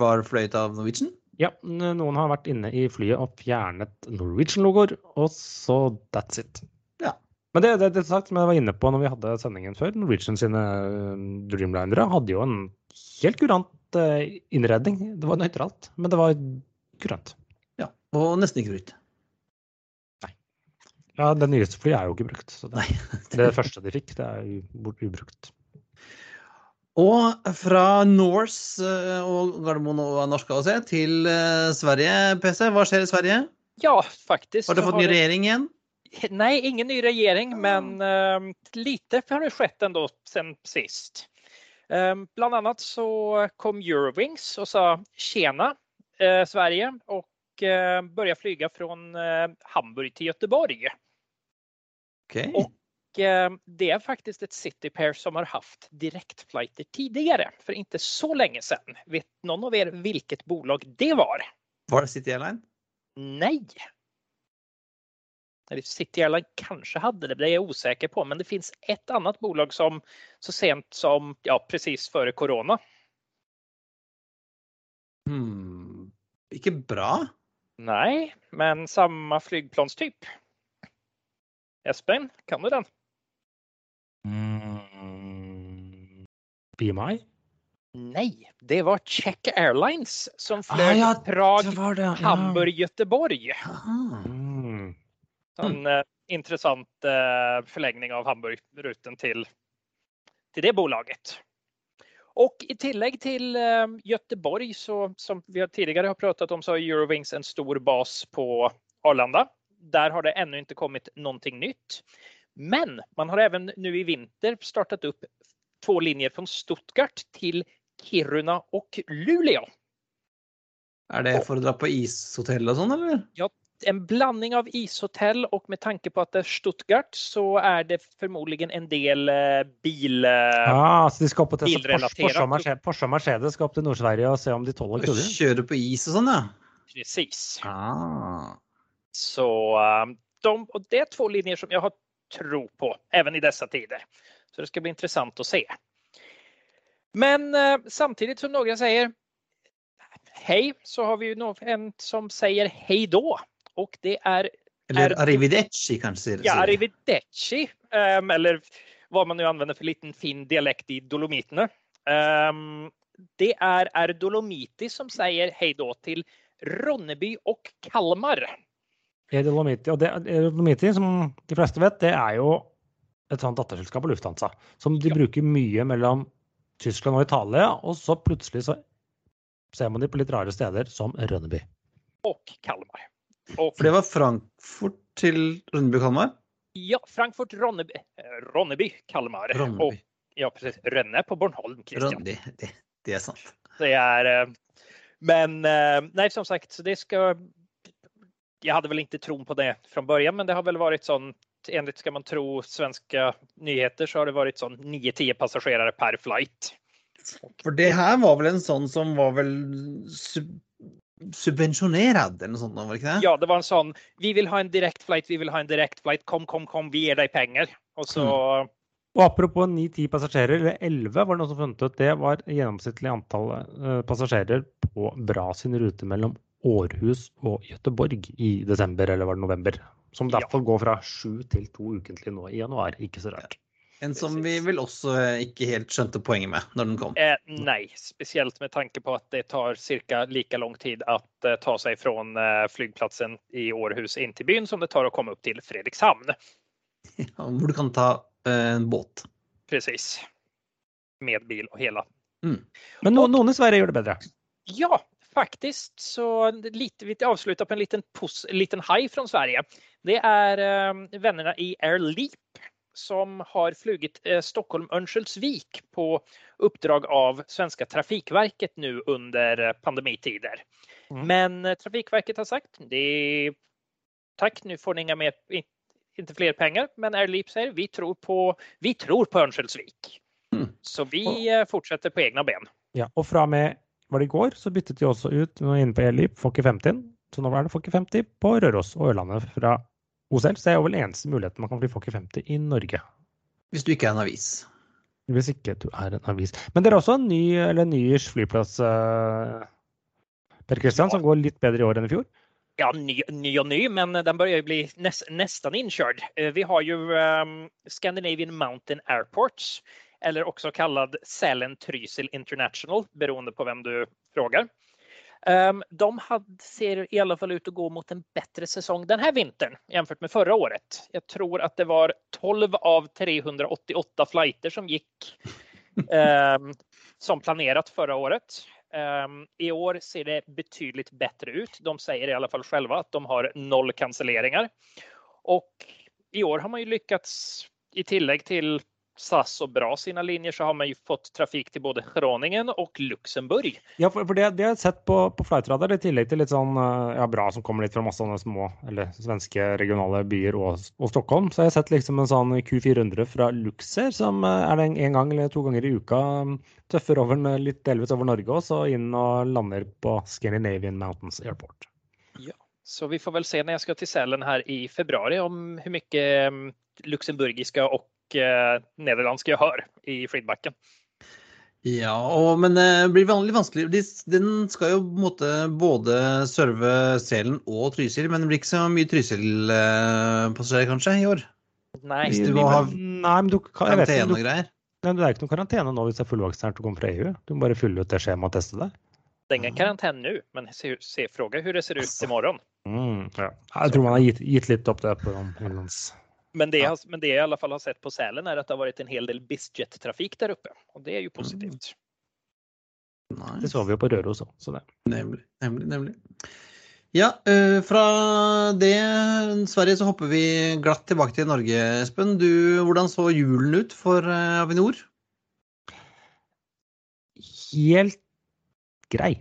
var fløyet av Norwegian. Ja, noen har vært inne i flyet og fjernet Norwegian-logoer, og så that's it. Men det, det, det sagt, som jeg var inne på når vi hadde sendingen før, Norwegian sine øh, Dreamlinere hadde jo en helt kurant øh, innredning. Det var nøytralt, men det var kurant. Ja, og nesten ikke brukt. Ja, det nyeste flyet er jo ikke brukt. Så det, Nei. [LAUGHS] det første de fikk, det er ubrukt. Og fra Norse eh, og Gardermoen og norsk AOC til eh, Sverige, PC. Hva skjer i Sverige? Ja, faktisk. Har dere fått ny regjering igjen? Nej, ingen ny regering, men eh, lite har det skett ändå sen sist. Um, bland annat så kom Eurowings och sa tjena eh, Sverige och eh, började flyga från eh, Hamburg till Göteborg. Okay. Och eh, det är faktiskt ett Citypair som har haft direktflighter tidigare för inte så länge sedan. Vet någon av er vilket bolag det var? Var det City Airline? Nej. Eller City Airline kanske hade det, det är jag osäker på. Men det finns ett annat bolag som så sent som ja, precis före corona. Hmm. Ikke bra. Nej, men samma flygplanstyp. Espen, kan du den? Mm. BMI? Nej, det var Czech Airlines som Ah, flög ja, Prag, Det var det, ja. Hamburg, Göteborg. Aha. En mm. intressant eh, förlängning av Hamburgruten till, till det bolaget. Och i tillägg till eh, Göteborg så som vi tidligere tidigare har pratat om så har Eurowings en stor bas på Arlanda. Där har det ännu inte kommit någonting nytt. Men man har även nu i vinter startat upp två linjer från Stuttgart till Kiruna och Luleå. Er det for å dra på ishotell og sånn, eller? En blanding av ishotell och med tanke på att det är Stuttgart så är det förmodligen en del eh, bil... eh, Ja, så de skal opp og teste Porsche, Porsche, og Mercedes, Porsche og Mercedes skal opp til Nord-Sverige og se om de tåler kulden. Kjøre på is og sånn, ja. Precis. Ah. Så eh, de, og det er två linjer som jeg har tro på even i disse tider. Så det skal bli interessant å se. Men samtidig som noen sier hei, så har vi jo en som sier hei då. Och det är Eller Er- arrivederci, kanskje. sier- Ja, arrivederci. Um, eller vad man nu använder för liten fin dialekt i Dolomiterna. Um, det är, Erdolomiti som säger hej då till Ronneby och Kalmar. Dolomiti, og det, Dolomiti, som de fleste vet, det er jo et sånt datterselskap av Lufthansa. Som de Ja. bruker mye mellom Tyskland og Italia, og så plutselig så ser man de på litt rare steder, som Rønneby. och Kalmar. Och, For det var Frankfurt til Rønneby Kalmar? ja, Frankfurt, Ronneby, eh, Ronneby Kalmar. Ronneby. Og, ja, precis. Rønne på Bornholm, Christian. Ronneby. Det, det er sant. Det är, eh, men nei, som sagt, så det skal Jeg hadde vel ikke troen på det fra begynnelsen, men det har vel vært sånn Enligt ska man tro svenska nyheter så har det vært sånn 9-10 passasjerer per flight. For det her var vel en sånn som var vel sub subvensjonerad, eller noe sånt, var det ikke det? Ja, det var en sånn Vi vil ha en direkt flight. Vi vil ha en direkt flight. Kom, kom, kom. Vi gir deg penger. Og så Og apropos 9-10 passasjerer, eller 11 var det noen som funnet ut, det var gjennomsnittlig antall eh, passasjerer på Bra sin rute mellom Århus og Gøteborg i desember eller var det november. Som derfor Ja. går fra sju til to ukentlig nå i januar. Ikke så rart. En som vi vel også eh, ikke helt skjønte poenget med når den kom. Eh, nei, spesielt med tanke på at det tar cirka like lang tid å eh, ta seg fra eh, flygplatsen i Århus inn til byen som det tar å komme opp til Fredrikshavn. [LAUGHS] Fredrikshamn. Hvor du kan ta eh, en båt. Presis. Med bil och hela. Men no, noen i Sverige gjør det bedre. Ja, faktisk. så lite, vi avslutter på en liten, pos, liten haj fra Sverige. Det er vennene vännerna i Air Leap som har flugit eh, Stockholm-Örnsköldsvik på uppdrag av svenska Trafikverket nu under eh, pandemitider. Mm. Men eh, Trafikverket har sagt det är, tack, nu får ni inga mer, inte fler pengar, men Air Leap säger vi tror på, vi tror på Örnsköldsvik. Mm. Så vi eh, fortsätter på egna ben. Ja, og fra med var det går, så byttet de også ut nå inne på Elip Fokker 50. Så nå er det Fokker 50 på Røros og Ørlandet fra OSL. Så er jo vel eneste muligheten man kan fly Fokker 50 i Norge. Hvis du ikke er en avis. Hvis ikke du er en avis. Men dere har også en ny, eller nyish flyplass, eh, Per Kristian, Ja. som går litt bedre i år enn i fjor. Ja, ny, ny og ny, men den börjar ju bli näs, nästan inkörd. Eh, Vi har jo um, Scandinavian Mountain Airports, eller også kallad Sälen Trysil International, beroende på hvem du frågar. Ehm, De hade, ser i alla fall ut att gå mot en bättre säsong den här vintern jämfört med förra året. Jag tror att det var 12 av 388 flighter som gick um, [LAUGHS] som planerat förra året. Um, I år ser det betydligt bättre ut. De säger i alla fall själva att de har noll cancelleringar. Och i år har man ju lyckats i tillägg till SAS och bra sina linjer så har man ju fått trafik til både Groningen og Luxemburg. Ja, for, for det, det har jeg sett på, på Flightradar, i tillegg til litt sånn eh, ja, bra som kommer litt fra masse sånne små eller svenske regionale byer og, og Stockholm. Så jeg har jeg sett liksom en sånn Q400 fra Luxer, som eh, er den en, en gang eller to ganger i uka. mm, Tøffer over n- litt delvis over Norge og inn og lander på Scandinavian Mountains Airport. Ja, Så vi får vel se når jeg skal til Sälen her i februari om hvor mye luxemburgiske luxemburgiska och eh, nederlandska jag i feedbacken. Ja, og, men det blir veldig vanskelig. De- Den skal jo på en måte både serve Selen og Trysil, men det blir ikke så mye Trysil-passasjerer kanskje i år? Nei, Hvis du må ha Nei, men du, kan- jeg vet Karantene og greier? nei, det er ikke noe karantene nå hvis det er fullvaksinert og kommer fra EU. Du må bare fylle ut det skjemaet og teste deg. det er ingen karantene nå, men se, se, hvordan hur det ser ut i morgen. Mm, ja. Jeg tror man har gitt, gitt litt opp det på innenlands. Men det, Ja. jag, men det jag i alla fall har sett på Sälen är att det har varit en hel del Bisjet-trafik där uppe. Och det är ju positivt. Nice. Det så vi jo på Røros òg, så. Nemlig, nemlig, nemlig. Ja, eh, fra det Sverige så hopper vi glatt tilbake til Norge, Espen. Du, hvordan så julen ut for eh, Avinor? helt grei.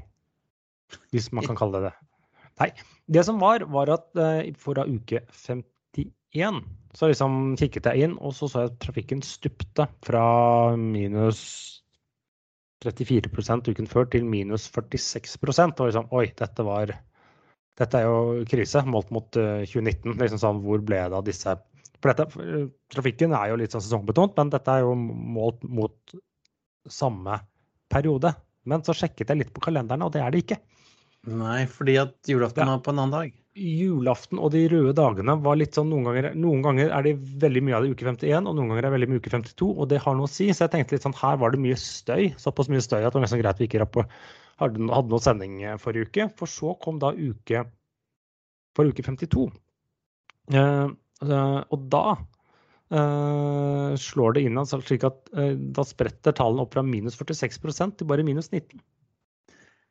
Hvis man kan kalle det det. Nei. Det som var, var at eh, fra uke 51 så liksom kikket jeg inn, og så så jeg at trafikken stupte fra minus 34 uken før til minus 46% Og liksom, oi, dette var Dette er jo krise målt mot eh, 2019. liksom sånn, Hvor ble det av disse For dette, eh, trafikken er jo litt sånn sesongbetont, men dette er jo målt mot samme periode. Men så sjekket jeg litt på kalenderen, og det er det ikke. Nei, fordi at julaften Ja. var på en annen dag. Julaften og de røde dagene var litt sånn noen ganger, noen ganger er det veldig mye av det uke 51, og noen ganger er det veldig mye uke 52, og det har noe å si. Så jeg tenkte litt sånn, her var det mye støy, såpass mye støy at det var nesten greit vi ikke hadde, hadde noe sending eh, forrige uke. For så kom da uke for uke 52. Eh, eh, og da eh, slår det inn altså, slik at eh, da spretter tallene opp fra minus 46 til bare minus 19.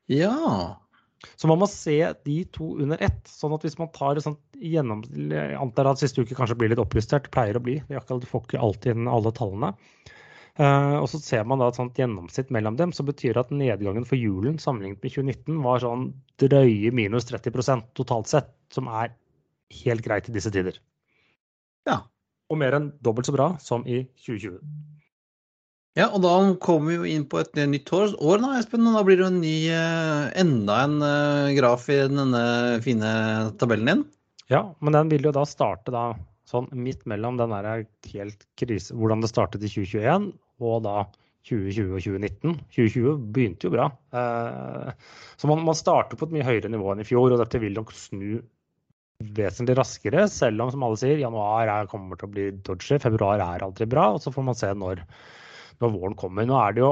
Ja. Så man må se de to under ett. sånn at hvis man tar et sånt gjennom... Jeg antar at siste uke kanskje blir litt oppjustert, pleier å bli. Du får ikke alltid inn alle tallene. Uh, og så ser man da et sånt gjennomsnitt mellom dem, så betyr det at nedgangen for julen sammenlignet med 2019 var sånn drøye minus 30% totalt sett, som er helt greit i disse tider. Ja. Og mer enn dobbelt så bra som i 2020. Ja, og da kommer vi jo inn på et nytt år, da, Espen. Og da blir det jo en ny, eh, enda en eh, graf i denne fine tabellen din. Ja, men den vil jo da starte da sånn midt mellom den der helt krise, hvordan det startet i 2021 og da 2020 og 2019. 2020 begynte jo bra. Eh, så man, man starter på et mye høyere nivå enn i fjor, og dette vil nok snu vesentlig raskere, selv om som alle sier, januar er, kommer til å bli dodgy, februar er aldri bra. og Så får man se når, når våren kommer. Nå er det jo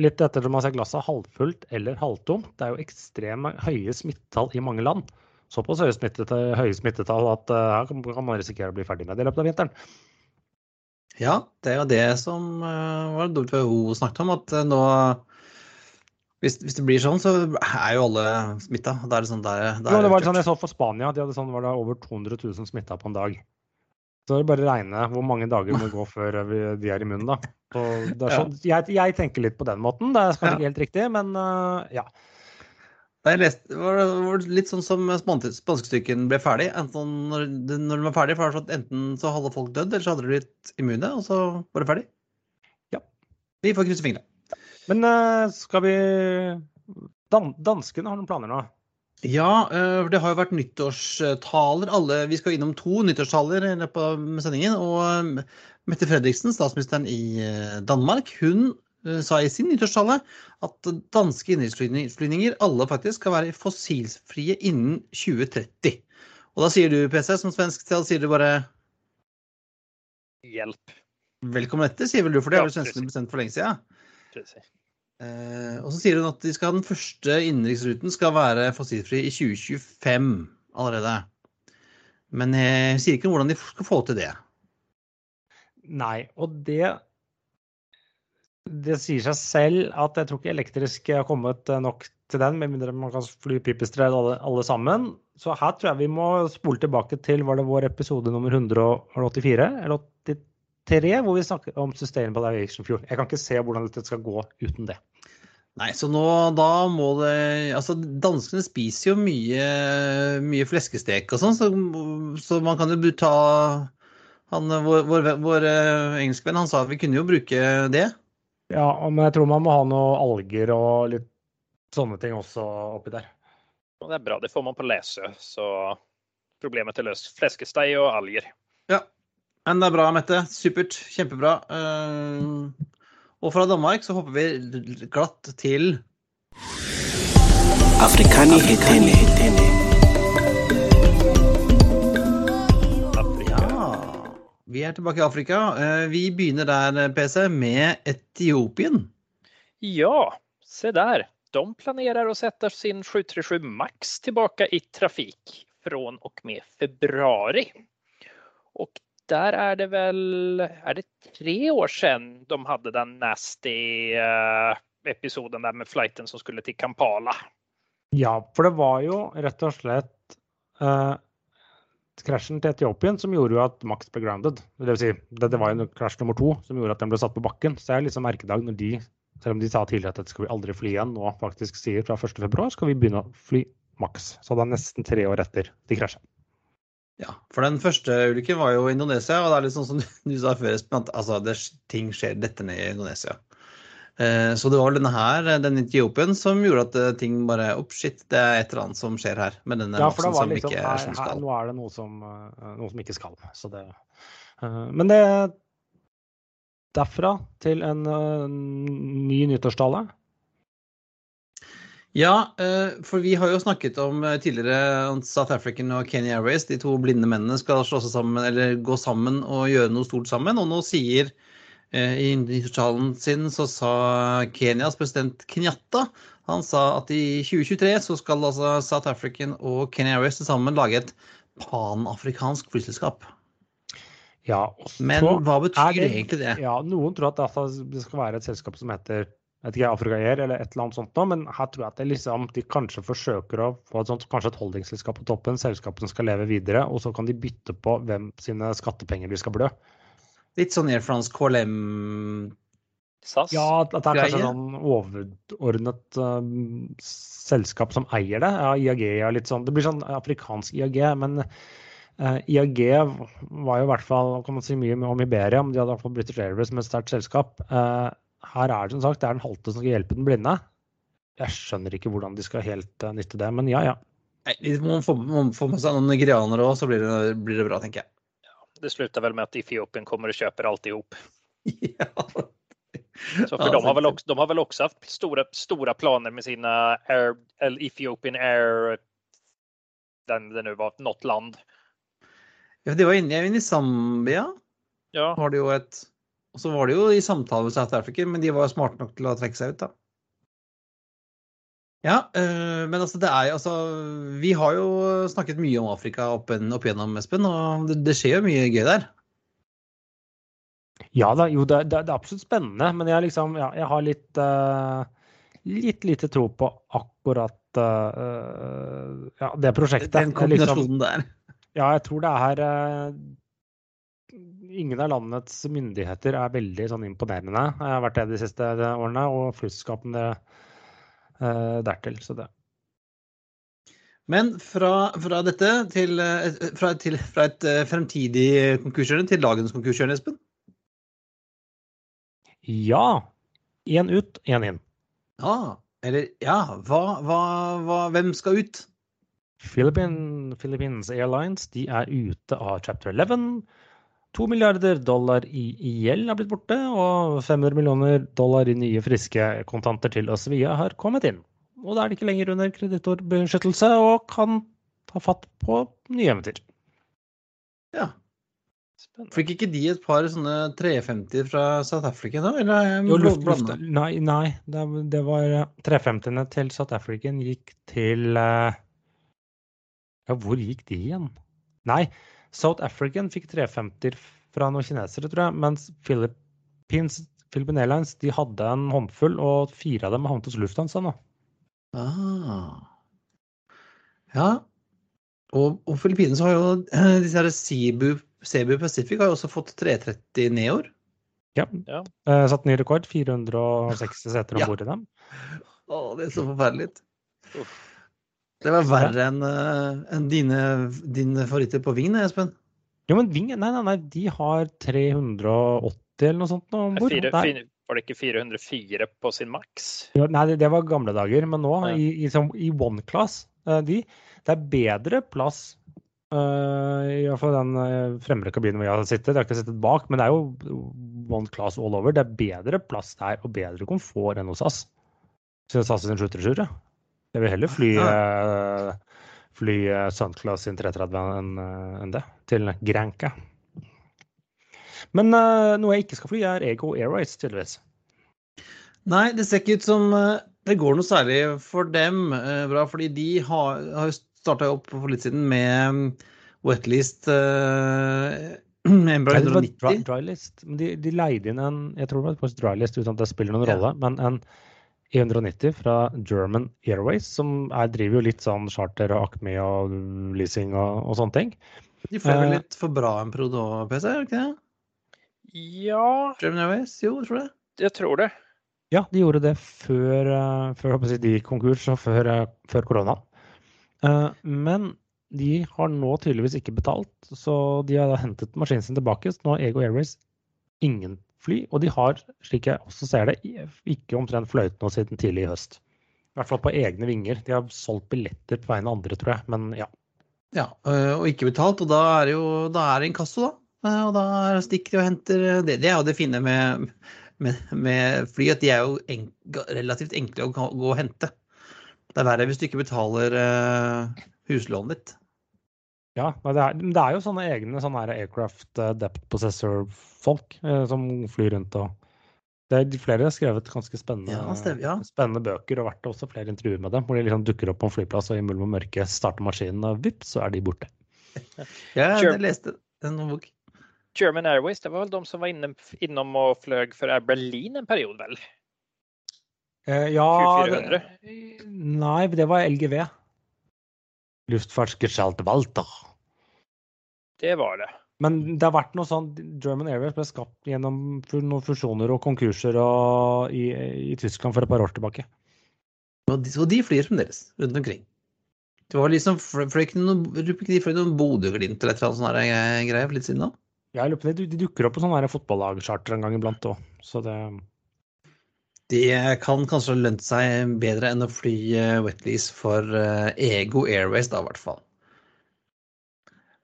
litt etter som man ser glasset halvfullt eller halvtomt. Det er jo ekstremt høye smittetall i mange land. Såpass høye, smittetall, høye smittetall at uh, her kan man risikere å bli ferdig med det i løpet av vinteren. Ja, det er jo det som uh, var WHO snakket om, at uh, nå hvis, hvis, det blir sånn, så er jo alle smitta. Er det sånn der jo, det var sånn jeg så for Spania. De hadde sånn, var det over 200 000 smitta på en dag. Så er det bare å regne hvor mange dager må gå før de er immun, da. Sånn, jeg, jeg, tenker litt på den måten. Det er kanskje ikke helt riktig, men uh, ja. Jeg leste, det var litt sånn som spanskestykken ble ferdig. Enten når, når den var ferdig, for sånn enten så hadde folk dødd, eller så hadde de blitt immune, og så var det ferdig. Ja. Vi får krysse fingrene. Men uh, skal vi Dan Danskene har noen planer nå? Ja, uh, det har jo vært nyttårstaler. Alle, vi skal innom to nyttårstaler i løpet av sendingen. Og uh, Mette Fredriksen, statsministeren i Danmark, hun sa i sin nyttårstale at danske innenriksflyvninger alle faktisk skal være fossilfrie innen 2030. Og da sier du, PC, som svensk, så sier du bare Hjelp. Velkommen etter, sier vel du, for det har vel svenskene bestemt for lenge siden? Eh, og så sier hun at de skal, den første innenriksruten skal være fossilfri i 2025 allerede. Men jeg sier ikke hvordan de skal få til det. Nei, og det Det sier seg selv at jeg tror ikke elektrisk har kommet nok til den, med mindre man kan fly pipistrell alle, alle sammen. Så her tror jeg vi må spole tilbake til var det vår episode nummer 184 eller 83? hvor vi snakker om Sustainable Aviation Fuel. Jeg kan ikke se hvordan dette skal gå uten det. Nei, så nå da må det Altså, danskene spiser jo mye, mye fleskestek og sånn, så, så, man kan jo ta han, Vår, vår, vår uh, engelskvenn han sa at vi kunne jo bruke det. Ja, men jeg tror man må ha noe alger og litt sånne ting også oppi der. Det er bra, det får man på Lesø, Så problemet er løst. Fleskestei og alger. Ja, men det er bra, Mette. Supert. Kjempebra. Eh, og fra Danmark så hopper vi glatt til Afrikani hetene. Ja. Vi er tilbake i Afrika. Eh, vi begynner der, PC, med Etiopien. Ja, se der. De planerer å sette sin 737 Max tilbake i trafikk fra og med februar. Og der er det vel Er det tre år siden de hadde den nasty uh, episoden der med flighten som skulle til Kampala? Ja, for det var jo rett og slett uh, krasjen til Etiopien som gjorde jo at Max ble grounded. Det, vil si, det, var jo krasj nummer to som gjorde at den ble satt på bakken. Så det er liksom merkedag når de, selv om de sa tidligere at dette skal vi aldri fly igjen, nå faktisk sier fra 1.2 skal vi begynne å fly Max. Så det er nesten tre år etter de krasja. Ja, for den første ulykken var jo i Indonesia, og det er litt sånn som du sa før, Espen, at altså, det, ting skjer dette ned i Indonesia. Eh, så det var denne her, den Etiopien, som gjorde at eh, ting bare Opp, shit, det er et eller annet som skjer her. Med denne ja, for det var som liksom, ikke er som skal. Her, nå er det noe som, uh, noe som ikke skal. Så det, uh, men det Derfra til en uh, ny nyttårstale. Ja, eh, for vi har jo snakket om eh, tidligere South African og Kenya Airways. De to blinde mennene skal slå seg sammen, eller gå sammen og gjøre noe stort sammen. Og nå sier eh, i nyttårstalen sin så sa Kenyas president Kenyatta han sa at i 2023 så skal altså South African og Kenya Airways til sammen lage et panafrikansk flyselskap. Ja, Men hva betyr det, egentlig det? Ja, Noen tror at det skal være et selskap som heter vet ikke, Afrika Air eller et eller annet sånt noe, men her tror jeg at liksom, de kanskje forsøker å få et sånt, kanskje et holdingsselskap på toppen, selskapene skal leve videre, og så kan de bytte på hvem sine skattepenger de skal blø. Litt sånn Air France KLM SAS? Ja, at det er kanskje et sånn overordnet uh, selskap som eier det. Ja, IAG er litt sånn Det blir sånn afrikansk IAG, men uh, IAG var jo i hvert fall kan man si mye om Iberia, men de hadde i hvert fall British Airways som et sterkt selskap. Uh, her er det som sagt det er den halte som skal hjelpe den blinde. Jeg skjønner ikke hvordan de skal helt uh, nytte det, men ja, ja. Nei, man får, man får med seg noen nigerianere òg, så blir det, blir det, bra, tenker jeg. det slutter vel med at Etiopien kommer og kjøper alt i hop. [LAUGHS] Ja. Så för Ja, de, har vel også de har vel også haft store, store planer med sine Air, Ethiopian Air, den det nå var, Not land. Ja, de var inne, inne i Zambia. Ja, Var det jo et Og så var det jo i samtale med South Africa, men de var smarte nok til å trekke seg ut, da. Ja, øh, men altså det er jo altså Vi har jo snakket mye om Afrika opp, opp igjennom, Espen, og det, det skjer jo mye gøy der. Ja da, jo, det, det, det er absolutt spennende, men jeg, liksom, ja, jeg har litt, uh, litt lite tro på akkurat uh, ja, det prosjektet. Den kombinasjonen liksom- kombinasjonen der. Ja, jeg tror det er eh, Ingen av landets myndigheter er veldig sånn imponerende. Jeg har vært det de siste årene, og flyselskapene uh, dertil. Så det. Men fra, fra dette til, eh, fra, til Fra et eh, fremtidig konkurshjørne til dagens konkurshjørne, Espen? Ja. Én ut, én inn. Ja. Eller ja, hva, hva, hva Hvem skal ut? Philippine, Philippines Airlines de er ute av chapter 11. To milliarder dollar i, i gjeld har blitt borte, og 500 millioner dollar i nye, friske kontanter til Osvia har kommet inn. Og da er de ikke lenger under kreditorbeskyttelse og kan ta fatt på nye eventyr. Ja. Spennende. Fikk ikke de et par sånne 350 fra South Africa er Jo, luft, luft, nei, nei det, det var eh, 350-ene til South African gikk til eh, Ja, hvor gikk de igjen? Nei, South African fikk 350 fra noen kinesere, tror jeg, mens Philippines, Philippine Airlines de hadde en håndfull, og fire av dem havnet hos Lufthansa nå. Ah. Ja. Og, og Filippinene har jo eh, disse her Cebu, Cebu Pacific har jo også fått 330 Neoer. Ja. Ja. Eh, satt ny rekord, 460 seter om Ja. bord i dem. Å, det er så forferdelig. Uff. Det var verre enn en enn dine, dine favoritter på Ving, Espen. Jo, men Ving, nei, nei, nei, de har 380 eller noe sånt nå om bord. Var det ikke 404 på sin maks? Ja, nei, det, det var gamle dager, men nå Ja. i, i, som- i one class eh, de, Det er bedre plass uh, i hvert fall den uh, fremre kabinen hvor jeg har sittet. Jeg har ikke sittet bak, men det er jo one class all over. Det er bedre plass der og bedre komfort enn hos SAS. Siden SAS sin 737. ja. Jeg vil heller fly, eh, fly eh, Sunclass sin 330 enn eh, enn det, til Granca. Men noe jeg ikke skal fly, er Ego Airways, tydeligvis. Nei, det ser ikke ut som det går noe særlig for dem bra, fordi de har, har starta opp for litt siden med wetlist uh, Embra Nei, det var dry, 190. de, de leide inn en jeg tror det var faktisk drylist uten at det spiller noen Ja. rolle, men en E190 fra German Airways, som er, driver jo litt sånn charter og Acme og leasing og, og sånne ting. De får vel Eh. litt for bra en Prodo-PC, gjør de ikke det? Ja, German Airways? Jo, tror det. Jeg tror det. Ja, de gjorde det før, eh, før jeg si, de gikk konkurs og før, eh, før korona. Eh, Men de har nå tydeligvis ikke betalt, så de har da hentet maskinen sin tilbake. Så nå har Ego Airways ingen fly, og de har, slik jeg også ser det, ikke omtrent fløyet noe siden tidlig i høst. I hvert fall på egne vinger. De har solgt billetter på vegne av andre, tror jeg. Men ja. Ja, øh, og ikke betalt, og da er det jo da er det inkasso, da. Eh, Og da stikker de og henter Det, det er jo det fine med, med, med fly, at de er jo enk, relativt enkle å gå og hente. Det er verre hvis du ikke betaler huslånet ditt. Ja, det er, men det er jo sånne egne sånne aircraft eh, depth possessor-folk eh, som flyr rundt og det er, Flere har skrevet ganske spennende, Ja, stemmer, ja. spennende bøker og vært også flere intervjuer med dem, hvor de liksom dukker opp på en flyplass og i mulm og mørke starter maskinen, og vips, så er de borte. [LAUGHS] Ja, jeg leste en bok. German Airways, det var vel de som var inne, innom og fløy for Air Berlin en periode, vel? Eh, ja 2400? det- Nei, det var LGV. Luftfartsgestalt Walter. Det var det. Men det har vært noe sånn German Airways ble skapt gjennom noen fusjoner og konkurser og i, i Tyskland for et par år tilbake. Og de, og de flyr fremdeles rundt omkring. Det var liksom fløy ikke noen, de fløy noen Bodø-Glimt eller et eller annet sånt greier greie for litt siden da? Jeg lurer på det, de dukker opp på sånne her fotballagscharter en gang iblant òg, så det Det kan kanskje lønt seg bedre enn å fly eh, wetlease for eh, Ego Airways, da, i hvert fall.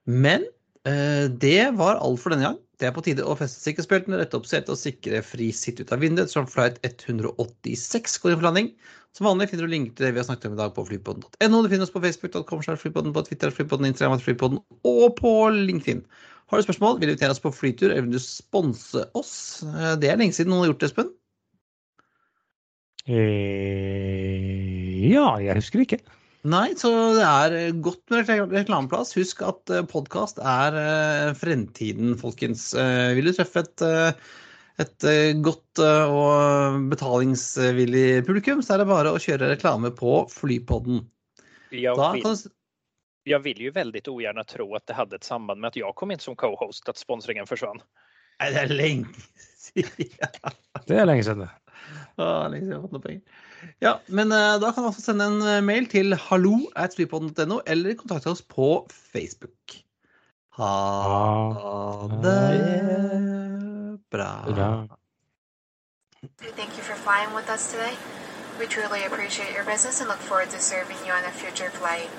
Men Eh, Det var alt for denne gang. Det er på tide å feste sikkerhetsbeltene, rette opp setet og sikre fri sitt ut av vinduet, som flight 186 går inn for landing. Som vanlig finner du link til det vi har snakket om i dag på flypodden.no. Du finner oss på facebook.com, flypodden, på Twitter, flypodden, Instagram, flypodden og på LinkedIn. Har du spørsmål, vil du invitere oss på flytur, eller vil du sponse oss? Det er lenge siden noen har gjort det, Espen. Eh, ja, jeg husker ikke. Nei, så det er eh, godt med reklameplass. Husk at podkast er eh, fremtiden, folkens. Eh, Vil du treffe et, eh, et eh, godt eh, og betalingsvillig publikum, så er det bare å kjøre reklame på Flypodden. Jeg kan du, jeg vil jo veldig ugjerne tro at det hadde et samband med at jeg kom inn som co-host, att sponsringen försvann. Nei, det er lenge [LAUGHS] siden. Det er lenge siden. [LAUGHS] Ah. Ja, men eh, da kan du også sende en eh, mail til hallo at flypodden.no, eller kontakte oss på Facebook. Ha det bra. Bra. Thank you for flying with us today. We truly appreciate your business and look forward to serving you on a future flight.